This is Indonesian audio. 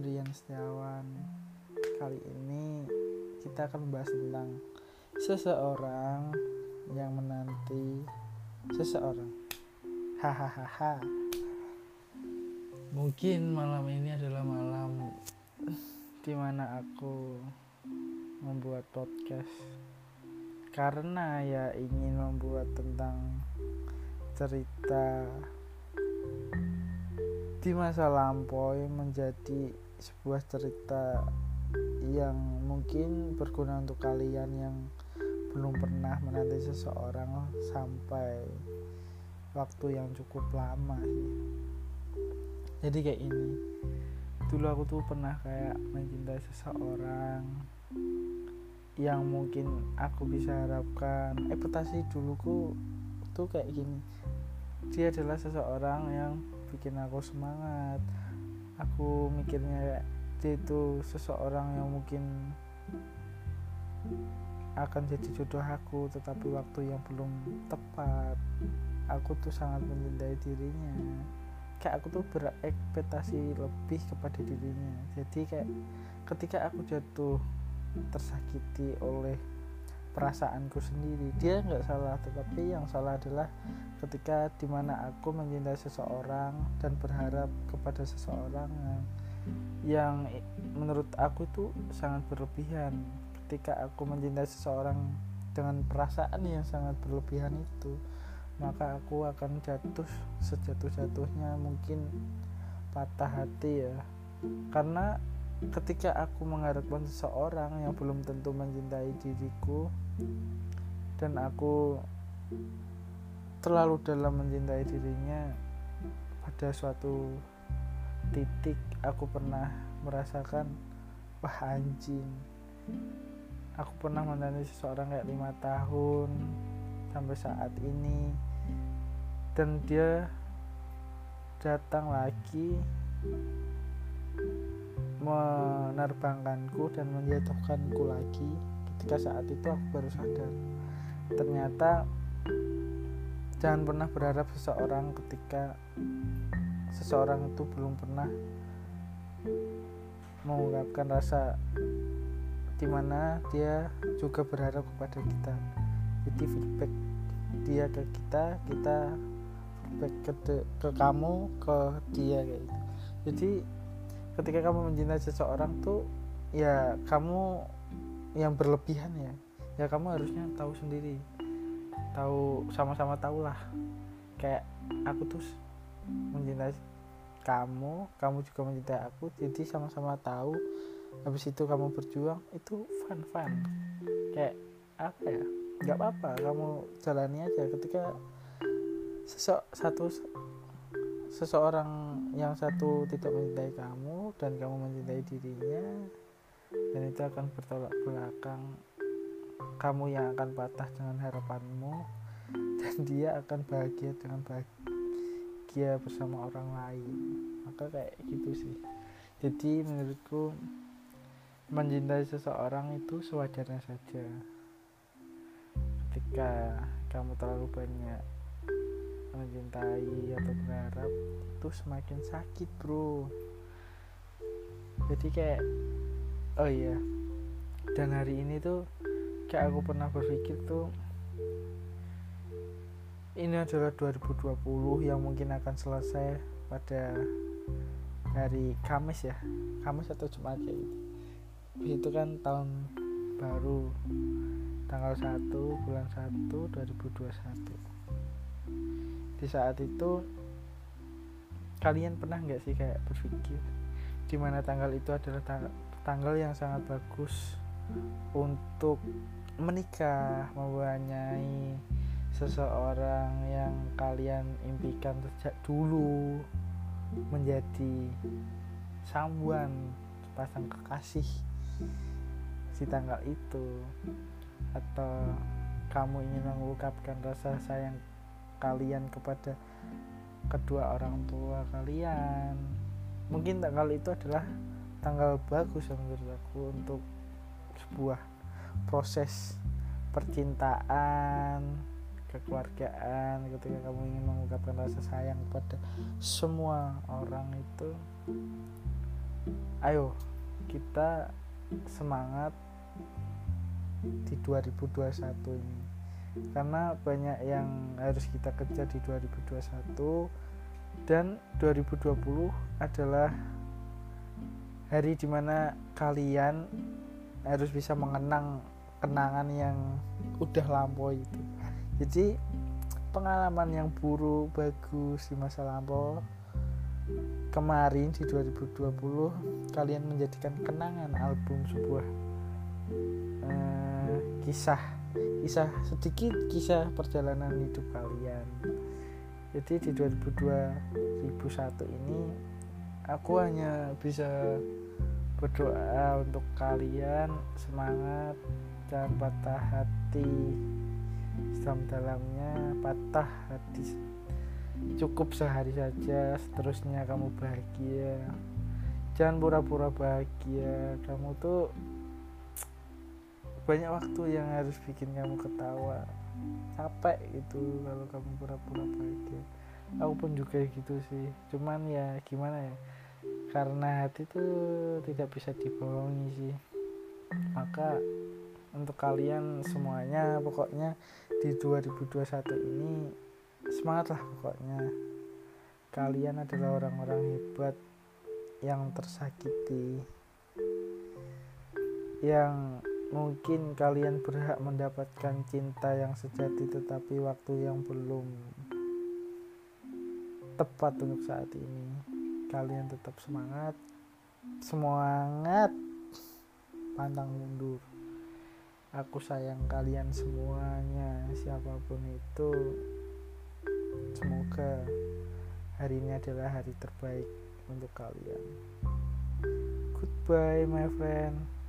Rian Setiawan. Kali ini kita akan membahas tentang Seseorang yang menanti seseorang. Hahaha. Mungkin malam ini adalah malam Di mana aku membuat podcast. Karena ya ingin membuat tentang cerita di masa lampau menjadi sebuah cerita yang mungkin berguna untuk kalian yang belum pernah menanti seseorang sampai waktu yang cukup lama sih. Jadi kayak ini dulu aku tuh pernah kayak mencintai seseorang yang mungkin aku bisa harapkan. Ekspektasi duluku tuh kayak gini. Dia adalah seseorang yang bikin aku semangat. Aku mikirnya dia itu seseorang yang mungkin akan jadi jodoh aku tetapi waktu yang belum tepat. Aku tuh sangat mencintai dirinya. Kayak aku tuh berekspektasi lebih kepada dirinya. Jadi kayak ketika aku jatuh tersakiti oleh perasaanku sendiri. Dia nggak salah tetapi yang salah adalah ketika di mana aku mencintai seseorang dan berharap kepada seseorang yang menurut aku itu sangat berlebihan. Ketika aku mencintai seseorang dengan perasaan yang sangat berlebihan itu maka aku akan jatuh sejatuh-jatuhnya mungkin patah hati ya. Karena ketika aku mengharapkan seseorang yang belum tentu mencintai diriku dan aku terlalu dalam mencintai dirinya pada suatu titik aku pernah merasakan wah anjing. Aku pernah menanti seseorang kayak lima tahun sampai saat ini dan dia datang lagi menerbangkanku dan menjatuhkanku lagi. Ketika saat itu aku baru sadar. Ternyata jangan pernah berharap seseorang ketika seseorang itu belum pernah mengungkapkan rasa di mana dia juga berharap kepada kita. Jadi feedback dia ke kita kita feedback ke, ke kamu ke dia kayak gitu. Jadi ketika kamu mencintai seseorang tuh ya kamu yang berlebihan ya. Ya kamu harusnya tahu sendiri. Tahu sama-sama tahu lah. Kayak aku tuh mencintai kamu kamu juga mencintai aku jadi sama-sama tahu. Habis itu kamu berjuang itu fun fun. Kayak apa ya? Nggak apa-apa kamu jalani aja. Ketika sesok satu seseorang yang satu tidak mencintai kamu dan kamu mencintai dirinya dan itu akan bertolak belakang kamu yang akan patah dengan harapanmu dan dia akan bahagia dengan bahagia bersama orang lain. Maka kayak gitu sih. Jadi menurutku mencintai seseorang itu sewajarnya saja. Ketika kamu terlalu banyak mencintai atau berharap itu semakin sakit bro. Jadi kayak oh iya. Dan hari ini tuh kayak aku pernah berpikir tuh ini adalah 2020 yang mungkin akan selesai pada hari Kamis ya. Kamis atau Jumat kayak gitu. Itu kan tahun baru tanggal 1 bulan 1 2021 di saat itu kalian pernah nggak sih kayak berpikir di mana tanggal itu adalah tanggal yang sangat bagus untuk menikah mempunyai seseorang yang kalian impikan sejak dulu menjadi sambuan pasang kekasih di tanggal itu? Atau kamu ingin mengungkapkan rasa sayang kalian kepada kedua orang tua kalian. Mungkin tanggal itu adalah tanggal bagus menurut aku untuk sebuah proses percintaan kekeluargaan ketika kamu ingin mengungkapkan rasa sayang kepada semua orang itu ayo kita semangat di 2021 ini karena banyak yang harus kita kejar di 2021 dan 2020 adalah hari di mana kalian harus bisa mengenang kenangan yang udah lampau itu. Jadi pengalaman yang buruk bagus di masa lampau kemarin di 2020 kalian menjadikan kenangan album sebuah uh, kisah kisah sedikit kisah perjalanan hidup kalian. Jadi di 2021 ini aku hanya bisa berdoa untuk kalian semangat dan patah hati. Dalam dalamnya patah hati cukup sehari saja seterusnya kamu bahagia. Jangan pura-pura bahagia. Kamu tuh banyak waktu yang harus bikin kamu ketawa. Capek gitu kalau kamu pura-pura bahagia. Aku pun juga gitu sih. Cuman ya gimana ya? Karena hati tuh tidak bisa dibohongi sih. Maka untuk kalian semuanya pokoknya di 2021 ini semangatlah pokoknya. Kalian adalah orang-orang hebat yang tersakiti yang mungkin kalian berhak mendapatkan cinta yang sejati tetapi waktu yang belum tepat untuk saat ini. Kalian tetap semangat. Semangat. Pantang mundur. Aku sayang kalian semuanya siapa pun itu. Semoga hari ini adalah hari terbaik untuk kalian. Goodbye my friend